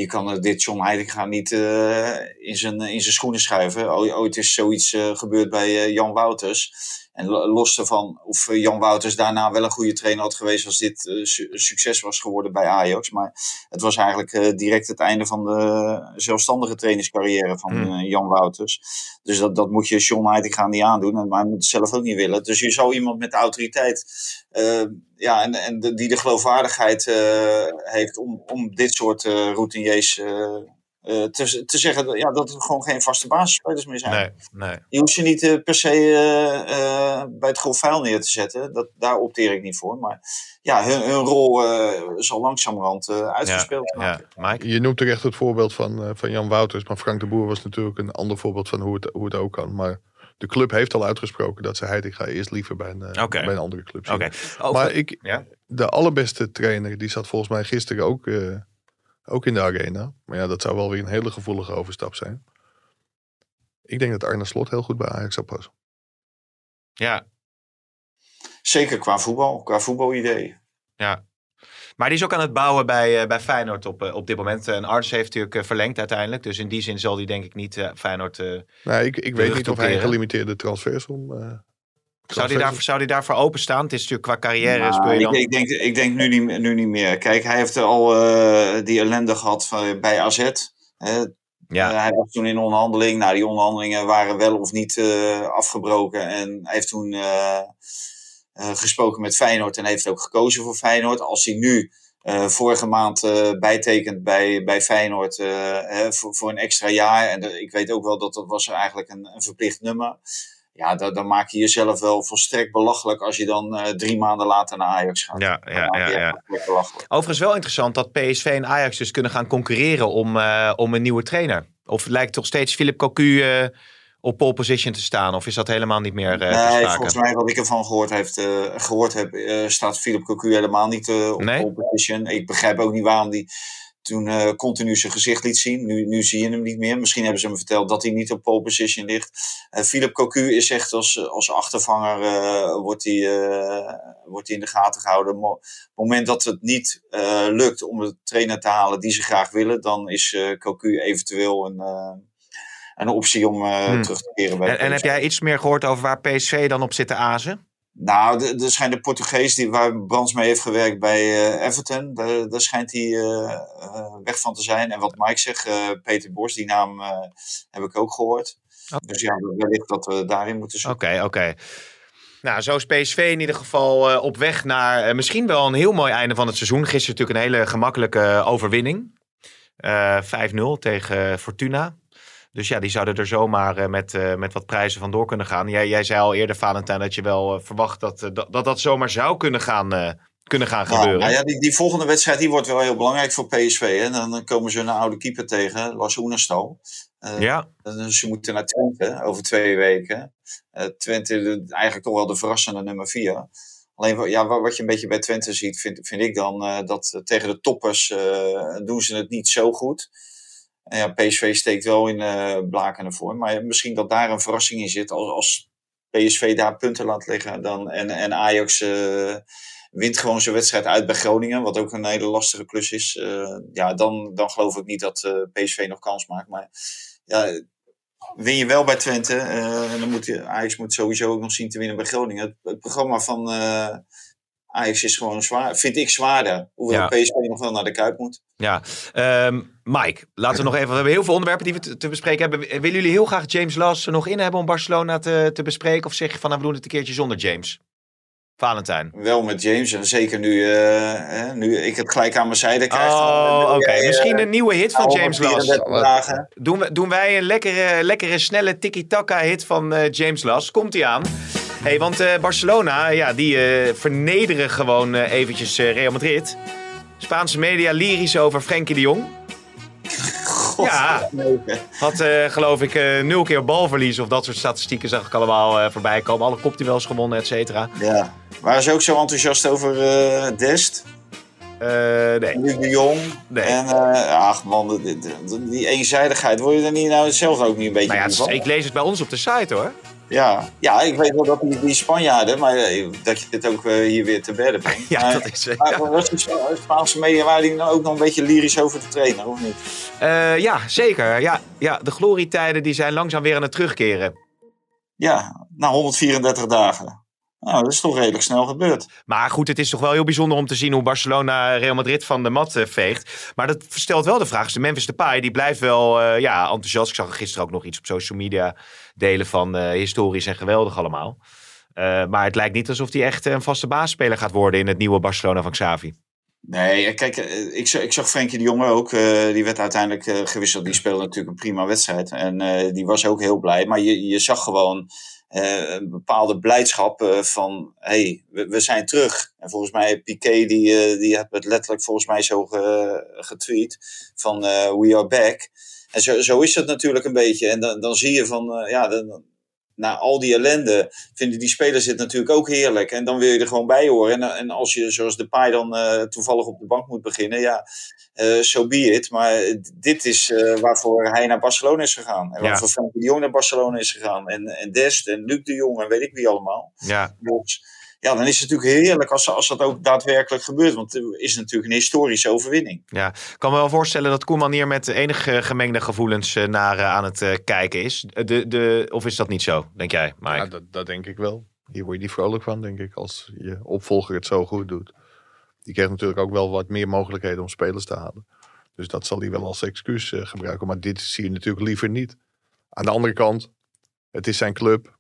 je kan eh, dit John Heitinga niet eh, in, zijn, in zijn schoenen schuiven. Ooit is zoiets eh, gebeurd bij eh, Jan Wouters. En lo- los ervan of eh, Jan Wouters daarna wel een goede trainer had geweest als dit eh, su- succes was geworden bij Ajax. Maar het was eigenlijk eh, direct het einde van de zelfstandige trainingscarrière van Hmm. eh, Jan Wouters. Dus dat, dat moet je John Heitinga niet aandoen. En, maar hij moet het zelf ook niet willen. Dus je zou iemand met de autoriteit. Ja, en, en de, die de geloofwaardigheid eh, heeft om, om dit soort eh routiniers eh, te, te zeggen dat- ja, dat er gewoon geen vaste basisspelers meer zijn. Nee, nee. Je hoeft ze niet per se eh, eh, bij het grof vuil neer te zetten. Dat, daar opteer ik niet voor. Maar ja, hun, hun rol eh, zal langzamerhand eh, uitgespeeld Ja, worden. Mike? Je noemt terecht het voorbeeld van, eh, van Jan Wouters. Maar Frank de Boer was natuurlijk een ander voorbeeld van hoe het, hoe het ook kan. Maar de club heeft al uitgesproken dat ze Heitinga eerst liever bij een, eh, bij een andere club zien. Over- Maar ik, Ja? de allerbeste trainer, die zat volgens mij gisteren ook, eh, ook in de arena. Maar ja, dat zou wel weer een hele gevoelige overstap zijn. Ik denk dat Arne Slot heel goed bij Ajax zou passen. Ja, Zeker qua voetbal, qua voetbalidee. ja. Maar die is ook aan het bouwen bij, eh, bij Feyenoord op, eh, op dit moment. En Arns heeft natuurlijk eh, verlengd uiteindelijk. Dus in die zin zal die denk ik niet eh, Feyenoord... eh, Nou, ik, ik weet niet of hij een gelimiteerde transfersom... eh zou, die daar, zou die daarvoor openstaan? Het is natuurlijk qua carrière Nou, speel je ik, dan... ik, denk, ik denk nu niet, nu niet meer. Kijk, hij heeft al eh, die ellende gehad van, bij AZ. Hè. Ja. Hij was toen in onderhandeling. Nou, die onderhandelingen waren wel of niet eh, afgebroken. En hij heeft toen gesproken met Feyenoord en heeft ook gekozen voor Feyenoord. Als hij nu eh, vorige maand eh, bijtekent bij, bij Feyenoord eh, hè, voor, voor een extra jaar. En de- ik weet ook wel dat dat was eigenlijk een, een verplicht nummer. Ja, dan, dan maak je jezelf wel volstrekt belachelijk als je dan eh, drie maanden later naar Ajax gaat. Ja, ja, ja, ja. Overigens wel interessant dat PSV en Ajax dus kunnen gaan concurreren om, eh, om een nieuwe trainer. Of lijkt toch steeds Philip Cocu eh, op pole position te staan? Of is dat helemaal niet meer uh, Nee, volgens mij wat ik ervan gehoord, heeft, uh, gehoord heb, uh, staat Philip Cocu helemaal niet op Nee? pole position. Ik begrijp ook niet waarom die toen continu zijn gezicht liet zien. Nu, nu zie je hem niet meer. Misschien hebben ze hem verteld dat hij niet op pole position ligt. Philip Cocu is echt als, als achtervanger wordt, hij, wordt hij in de gaten gehouden. Op het moment dat het niet lukt om de trainer te halen die ze graag willen, dan is Cocu eventueel een, een optie om hmm. terug te keren. Bij en, en heb jij iets meer gehoord over waar PSV dan op zit te azen? Nou, er schijnt de Portugees die, waar Brands mee heeft gewerkt bij uh, Everton. Daar, daar schijnt hij uh, uh, weg van te zijn. En wat Mike zegt, Peter Bos, die naam heb ik ook gehoord. Okay. Dus ja, wellicht dat we daarin moeten zoeken. Oké, okay, oké. Okay. Nou, zo is PSV in ieder geval op weg naar misschien wel een heel mooi einde van het seizoen. Gisteren natuurlijk een hele gemakkelijke overwinning. 5-0 tegen Fortuna. Dus ja, die zouden er zomaar uh, met, uh, met wat prijzen vandoor kunnen gaan. Jij, jij zei al eerder, Valentijn, dat je wel uh, verwacht dat, dat, dat dat zomaar zou kunnen gaan, kunnen gaan nou, gebeuren. Nou ja, die, die volgende wedstrijd die wordt wel heel belangrijk voor PSV. Hè? Dan komen ze een oude keeper tegen, Lars Oenerstal. ja. Dus ze moeten naar Twente over twee weken. Twente eigenlijk toch wel de verrassende nummer vier. Alleen ja, wat je een beetje bij Twente ziet, vind, vind ik dan dat tegen de toppers doen ze het niet zo goed. Ja, PSV steekt wel in uh, blaken ervoor. Maar misschien dat daar een verrassing in zit. Als, als PSV daar punten laat liggen. Dan, en, en Ajax uh, wint gewoon zijn wedstrijd uit bij Groningen. Wat ook een hele lastige klus is. Uh, ja, dan, dan geloof ik niet dat PSV nog kans maakt. Maar ja, win je wel bij Twente. en dan moet je, Ajax moet sowieso ook nog zien te winnen bij Groningen. Het, het programma van Ajax is gewoon zwaar, vind ik zwaarder. Hoewel ja. PSV nog wel naar de Kuip moet. Ja, um, Mike, laten we nog even. We hebben heel veel onderwerpen die we te, te bespreken hebben. Willen jullie heel graag James Lass er nog in hebben om Barcelona te, te bespreken? Of zeg je van nou, we doen het een keertje zonder James? Valentijn. Wel met James en zeker nu, uh, nu ik het gelijk aan mijn zijde krijg. Oh, oké. Okay. Misschien een nieuwe hit van James Lass. Doen, we, doen wij een lekkere, lekkere snelle tiki-taka hit van uh, James Lass. Komt hij aan? Hey, want uh, Barcelona, ja, die uh, vernederen gewoon uh, eventjes Real Madrid. Spaanse media lyrisch over Frenkie de Jong. God, ja, had geloof ik nul keer balverlies of dat soort statistieken zag ik allemaal voorbij komen. Alle kopduels gewonnen, et cetera. Ja, waren ze ook zo enthousiast over Dest? nee. Luc de Jong. Nee. En, ach man, die, die, die, eenzijdigheid, word je er niet nou zelf ook niet een beetje nou ja, Ik lees het bij ons op de site hoor. Ja, ja, ik weet wel dat die, die Spanjaarden, maar dat je dit ook uh, hier weer te bedden brengt. Ja, maar, dat is maar, ja. Was die Spaanse media, waren die nou ook nog een beetje lyrisch over de trainer, of niet? Uh, ja, zeker. Ja, ja, de glorietijden die zijn langzaam weer aan het terugkeren. Ja, na 134 dagen. Nou, dat is toch redelijk snel gebeurd. Maar goed, het is toch wel heel bijzonder om te zien hoe Barcelona Real Madrid van de mat uh, veegt. Maar dat stelt wel de vraag. De Memphis Depay, die blijft wel uh, ja, enthousiast. Ik zag gisteren ook nog iets op social media delen van uh, historisch en geweldig allemaal. maar het lijkt niet alsof hij echt een vaste baasspeler gaat worden in het nieuwe Barcelona van Xavi. Nee, kijk, ik, ik zag Frenkie de Jong ook. Uh, die werd uiteindelijk uh, gewisseld. Die speelde natuurlijk een prima wedstrijd. En uh, die was ook heel blij. Maar je, je zag gewoon een bepaalde blijdschap van... hey, we, we, zijn terug. En volgens mij Piqué, die, die heeft het letterlijk volgens mij zo ge, getweet. Van we are back. En zo, zo is het natuurlijk een beetje. En dan, dan zie je van... ja, dan, na al die ellende vinden die spelers het natuurlijk ook heerlijk. En dan wil je er gewoon bij horen. En, en als je zoals de paai dan toevallig op de bank moet beginnen, ja, zo uh, so be it. Maar dit is uh, waarvoor hij naar Barcelona is gegaan. En waarvoor ja. Frenkie de Jong naar Barcelona is gegaan. En, en Dest en Luc de Jong en weet ik wie allemaal. Ja. Dus, ja, dan is het natuurlijk heerlijk als, als dat ook daadwerkelijk gebeurt. Want het is natuurlijk een historische overwinning. Ja, ik kan me wel voorstellen dat Koeman hier met enige gemengde gevoelens naar aan het kijken is. De, de, of is dat niet zo, denk jij, Mike? Ja, dat, dat denk ik wel. Hier word je niet vrolijk van, denk ik, als je opvolger het zo goed doet. Die krijgt natuurlijk ook wel wat meer mogelijkheden om spelers te halen. Dus dat zal hij wel als excuus uh, gebruiken. Maar dit zie je natuurlijk liever niet. Aan de andere kant, het is zijn club.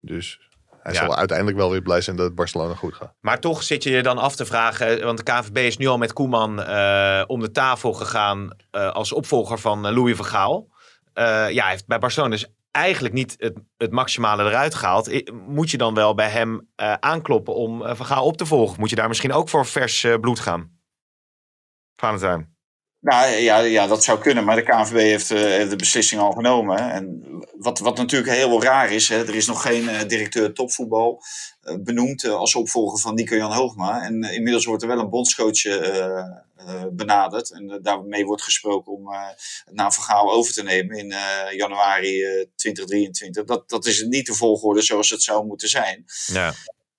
Dus hij ja. zal uiteindelijk wel weer blij zijn dat het Barcelona goed gaat. Maar toch zit je je dan af te vragen, want de KVB is nu al met Koeman uh, om de tafel gegaan uh, als opvolger van Louis van Gaal. Uh, ja, hij heeft bij Barcelona dus eigenlijk niet het, het maximale eruit gehaald. Moet je dan wel bij hem aankloppen om Van Gaal op te volgen? Moet je daar misschien ook voor vers bloed gaan? Valentijn. Nou ja, ja, dat zou kunnen, maar de KNVB heeft, uh, heeft de beslissing al genomen. En wat, wat natuurlijk heel raar is, hè, er is nog geen uh, directeur topvoetbal uh, benoemd als opvolger van Nico-Jan Hoogma. En inmiddels wordt er wel een bondscoach benaderd. En daarmee wordt gesproken om het na Vergaal over te nemen in januari 2023. Dat, dat is niet de volgorde zoals het zou moeten zijn. Ja.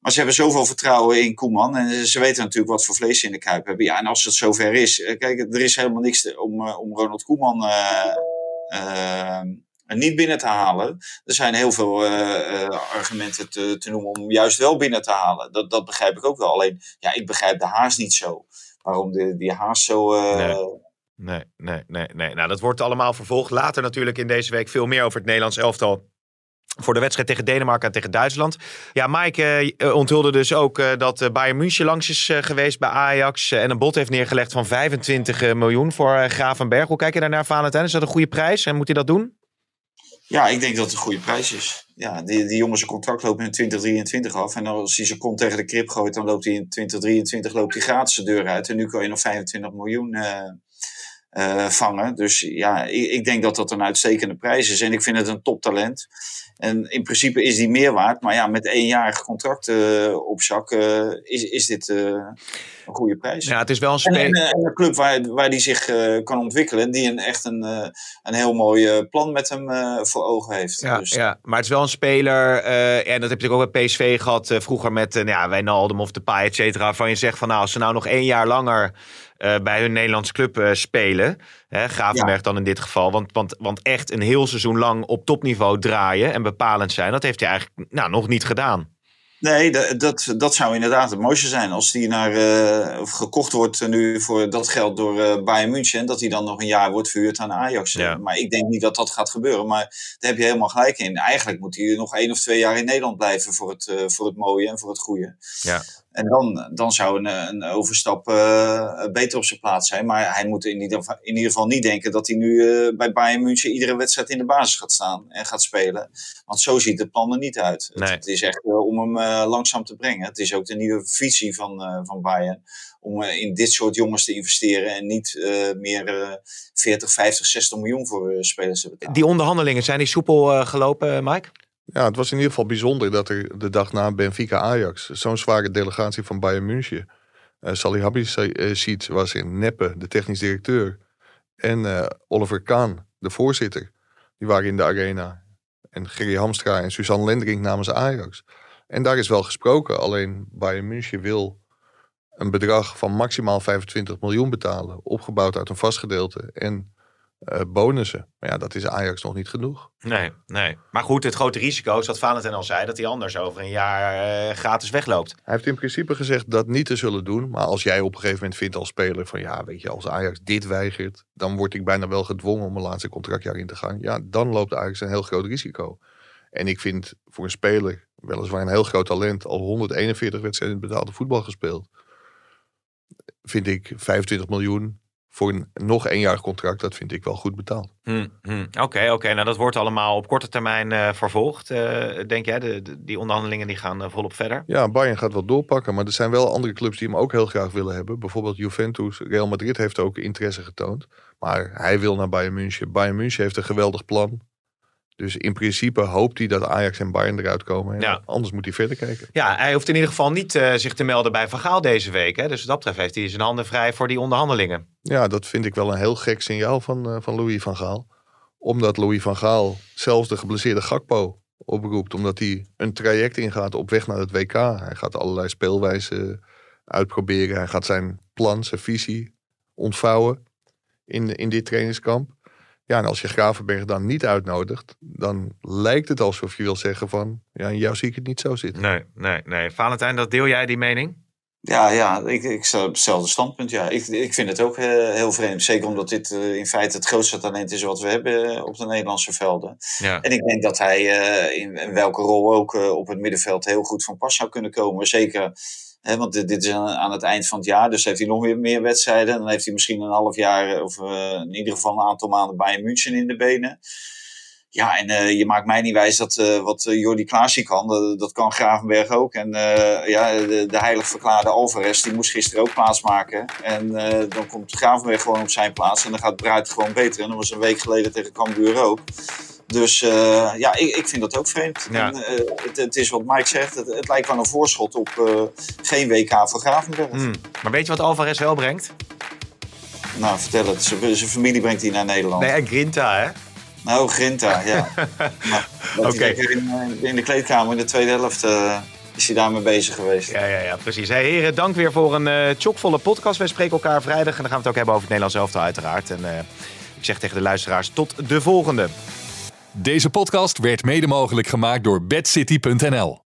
Maar ze hebben zoveel vertrouwen in Koeman. En ze weten natuurlijk wat voor vlees ze in de kuip hebben. Ja, en als het zover is. Eh, kijk, er is helemaal niks om, eh, om Ronald Koeman uh, niet binnen te halen. Er zijn heel veel argumenten te, te, noemen om juist wel binnen te halen. Dat, dat begrijp ik ook wel. Alleen, ja, ik begrijp de haast niet zo. Waarom de, die haast zo. Nee, nee, nee, nee. Nou, dat wordt allemaal vervolgd. Later natuurlijk in deze week veel meer over het Nederlands elftal voor de wedstrijd tegen Denemarken en tegen Duitsland. Ja, Mike uh, onthulde dus ook uh, dat Bayern München langs is geweest bij Ajax. en een bod heeft neergelegd van 25 miljoen voor Gravenberg. Hoe kijk je daarnaar, Valentijn? Is dat een goede prijs en moet hij dat doen? Ja, ik denk dat het een goede prijs is. Ja, die, die jongen zijn contract loopt in 2023 af. En als hij zijn kont tegen de krip gooit, dan loopt hij in 2023 loopt hij gratis de deur uit. En nu kan je nog 25 miljoen vangen. Dus ja, ik, ik, denk dat dat een uitstekende prijs is. En ik vind het een toptalent. En in principe is die meer waard. Maar ja, met eenjarig contract uh, op zak uh, is, is dit een goede prijs. Ja, het is wel een speler. En, en, een club waar, waar die zich kan ontwikkelen. Die een, echt een, een heel mooi plan met hem voor ogen heeft. Ja, dus, ja, maar het is wel een speler. en dat heb je ook bij PSV gehad vroeger met nou ja, Wijnaldum of de Pai, et cetera. Waarvan je zegt van nou, als ze nou nog één jaar langer uh, bij hun Nederlandse club uh, spelen. Hè, Gravenberg ja. dan in dit geval. Want, want, want echt een heel seizoen lang op topniveau draaien en bepalend zijn. Dat heeft hij eigenlijk nou, nog niet gedaan. Nee, dat, dat, dat zou inderdaad het mooiste zijn. Als die naar, uh, gekocht wordt nu voor dat geld door uh, Bayern München. En dat hij dan nog een jaar wordt verhuurd aan Ajax. Ja. Maar ik denk niet dat dat gaat gebeuren. Maar daar heb je helemaal gelijk in. Eigenlijk moet hij nog één of twee jaar in Nederland blijven voor het, uh, voor het mooie en voor het goede. Ja. En dan, dan zou een, een overstap uh, beter op zijn plaats zijn. Maar hij moet in ieder, geval, in ieder geval niet denken dat hij nu uh, bij Bayern München iedere wedstrijd in de basis gaat staan en gaat spelen. Want zo ziet het plan er niet uit. Nee. Het, het, is echt uh, om hem langzaam te brengen. Het is ook de nieuwe visie van, van Bayern. Om in dit soort jongens te investeren en niet meer 40, 50, 60 miljoen voor spelers te betalen. Die onderhandelingen, zijn die soepel gelopen, Mike? Ja, het was in ieder geval bijzonder dat er de dag na Benfica Ajax zo'n zware delegatie van Bayern München. Uh, Salih Habib was in Neppe, de technisch directeur. En uh, Oliver Kahn, de voorzitter. Die waren in de arena. En Gerry Hamstra en Suzanne Lendering namens Ajax. En daar is wel gesproken. Alleen Bayern München wil een bedrag van maximaal 25 miljoen betalen. Opgebouwd uit een vast gedeelte. En uh, bonussen. Maar ja, dat is Ajax nog niet genoeg. Nee, nee. Maar goed, het grote risico is wat Valentijn al zei, dat hij anders over een jaar uh, gratis wegloopt. Hij heeft in principe gezegd dat niet te zullen doen. Maar als jij op een gegeven moment vindt als speler van ja, weet je, als Ajax dit weigert, dan word ik bijna wel gedwongen om een laatste contractjaar in te gaan. Ja, dan loopt Ajax een heel groot risico. En ik vind voor een speler, weliswaar een heel groot talent, al 141 wedstrijden betaalde voetbal gespeeld. Vind ik 25 miljoen voor een nog één contract, dat vind ik wel goed betaald. Oké, hmm, oké. Hmm. Okay, Nou, dat wordt allemaal op korte termijn uh, vervolgd. Uh, denk jij, de, de, die onderhandelingen die gaan uh, volop verder? Ja, Bayern gaat wel doorpakken. Maar er zijn wel andere clubs die hem ook heel graag willen hebben. Bijvoorbeeld Juventus. Real Madrid heeft ook interesse getoond. Maar hij wil naar Bayern München. Bayern München heeft een geweldig plan. Dus in principe hoopt hij dat Ajax en Bayern eruit komen. Ja. Anders moet hij verder kijken. Ja, hij hoeft in ieder geval niet uh, zich te melden bij Van Gaal deze week. Hè? Dus wat dat betreft heeft hij zijn handen vrij voor die onderhandelingen. Ja, dat vind ik wel een heel gek signaal van, uh, van Louis van Gaal. Omdat Louis van Gaal zelfs de geblesseerde Gakpo oproept. Omdat hij een traject ingaat op weg naar het WK. Hij gaat allerlei speelwijzen uitproberen. Hij gaat zijn plan, zijn visie ontvouwen in, in dit trainingskamp. Ja, en als je Gravenberg dan niet uitnodigt, dan lijkt het alsof je wil zeggen van, ja, in jou zie ik het niet zo zitten. Nee, nee, nee. Valentijn, dat deel jij die mening? Ja, ja, ik, ik sta op hetzelfde standpunt. Ja. Ik, ik vind het ook heel, heel vreemd. Zeker omdat dit uh, in feite het grootste talent is wat we hebben op de Nederlandse velden. Ja. En ik denk dat hij uh, in, in, welke rol ook uh, op het middenveld heel goed van pas zou kunnen komen. Zeker Want dit, dit, is aan het eind van het jaar, dus heeft hij nog weer meer wedstrijden. Dan heeft hij misschien een half jaar, of uh, in ieder geval een aantal maanden bij München in de benen. Ja, en uh, je maakt mij niet wijs dat wat Jordi Klaasje kan, dat, dat kan Gravenberg ook. En ja, de, de heilig verklaarde Alvarez, die moest gisteren ook plaatsmaken. En dan komt Gravenberg gewoon op zijn plaats en dan gaat Bruid gewoon beter. En dat was een week geleden tegen Cambuur ook. Dus ja, ik, ik vind dat ook vreemd. Ja. En, het, het, is wat Mike zegt, het, het lijkt wel een voorschot op geen WK voor Gravenberg. Mm. Maar weet je wat Alvarez wel brengt? Nou, vertel het. Zijn familie brengt hij naar Nederland. Nee, Grinta, hè? Nou, Grinta, ja. [LAUGHS] Oké. Okay. In, in, de kleedkamer in de tweede helft is hij daarmee bezig geweest. Ja, ja, ja precies. Hey, heren, dank weer voor een uh, chockvolle podcast. Wij spreken elkaar vrijdag en dan gaan we het ook hebben over het Nederlands elftal uiteraard. En uh, ik zeg tegen de luisteraars tot de volgende. Deze podcast werd mede mogelijk gemaakt door bedcity.nl.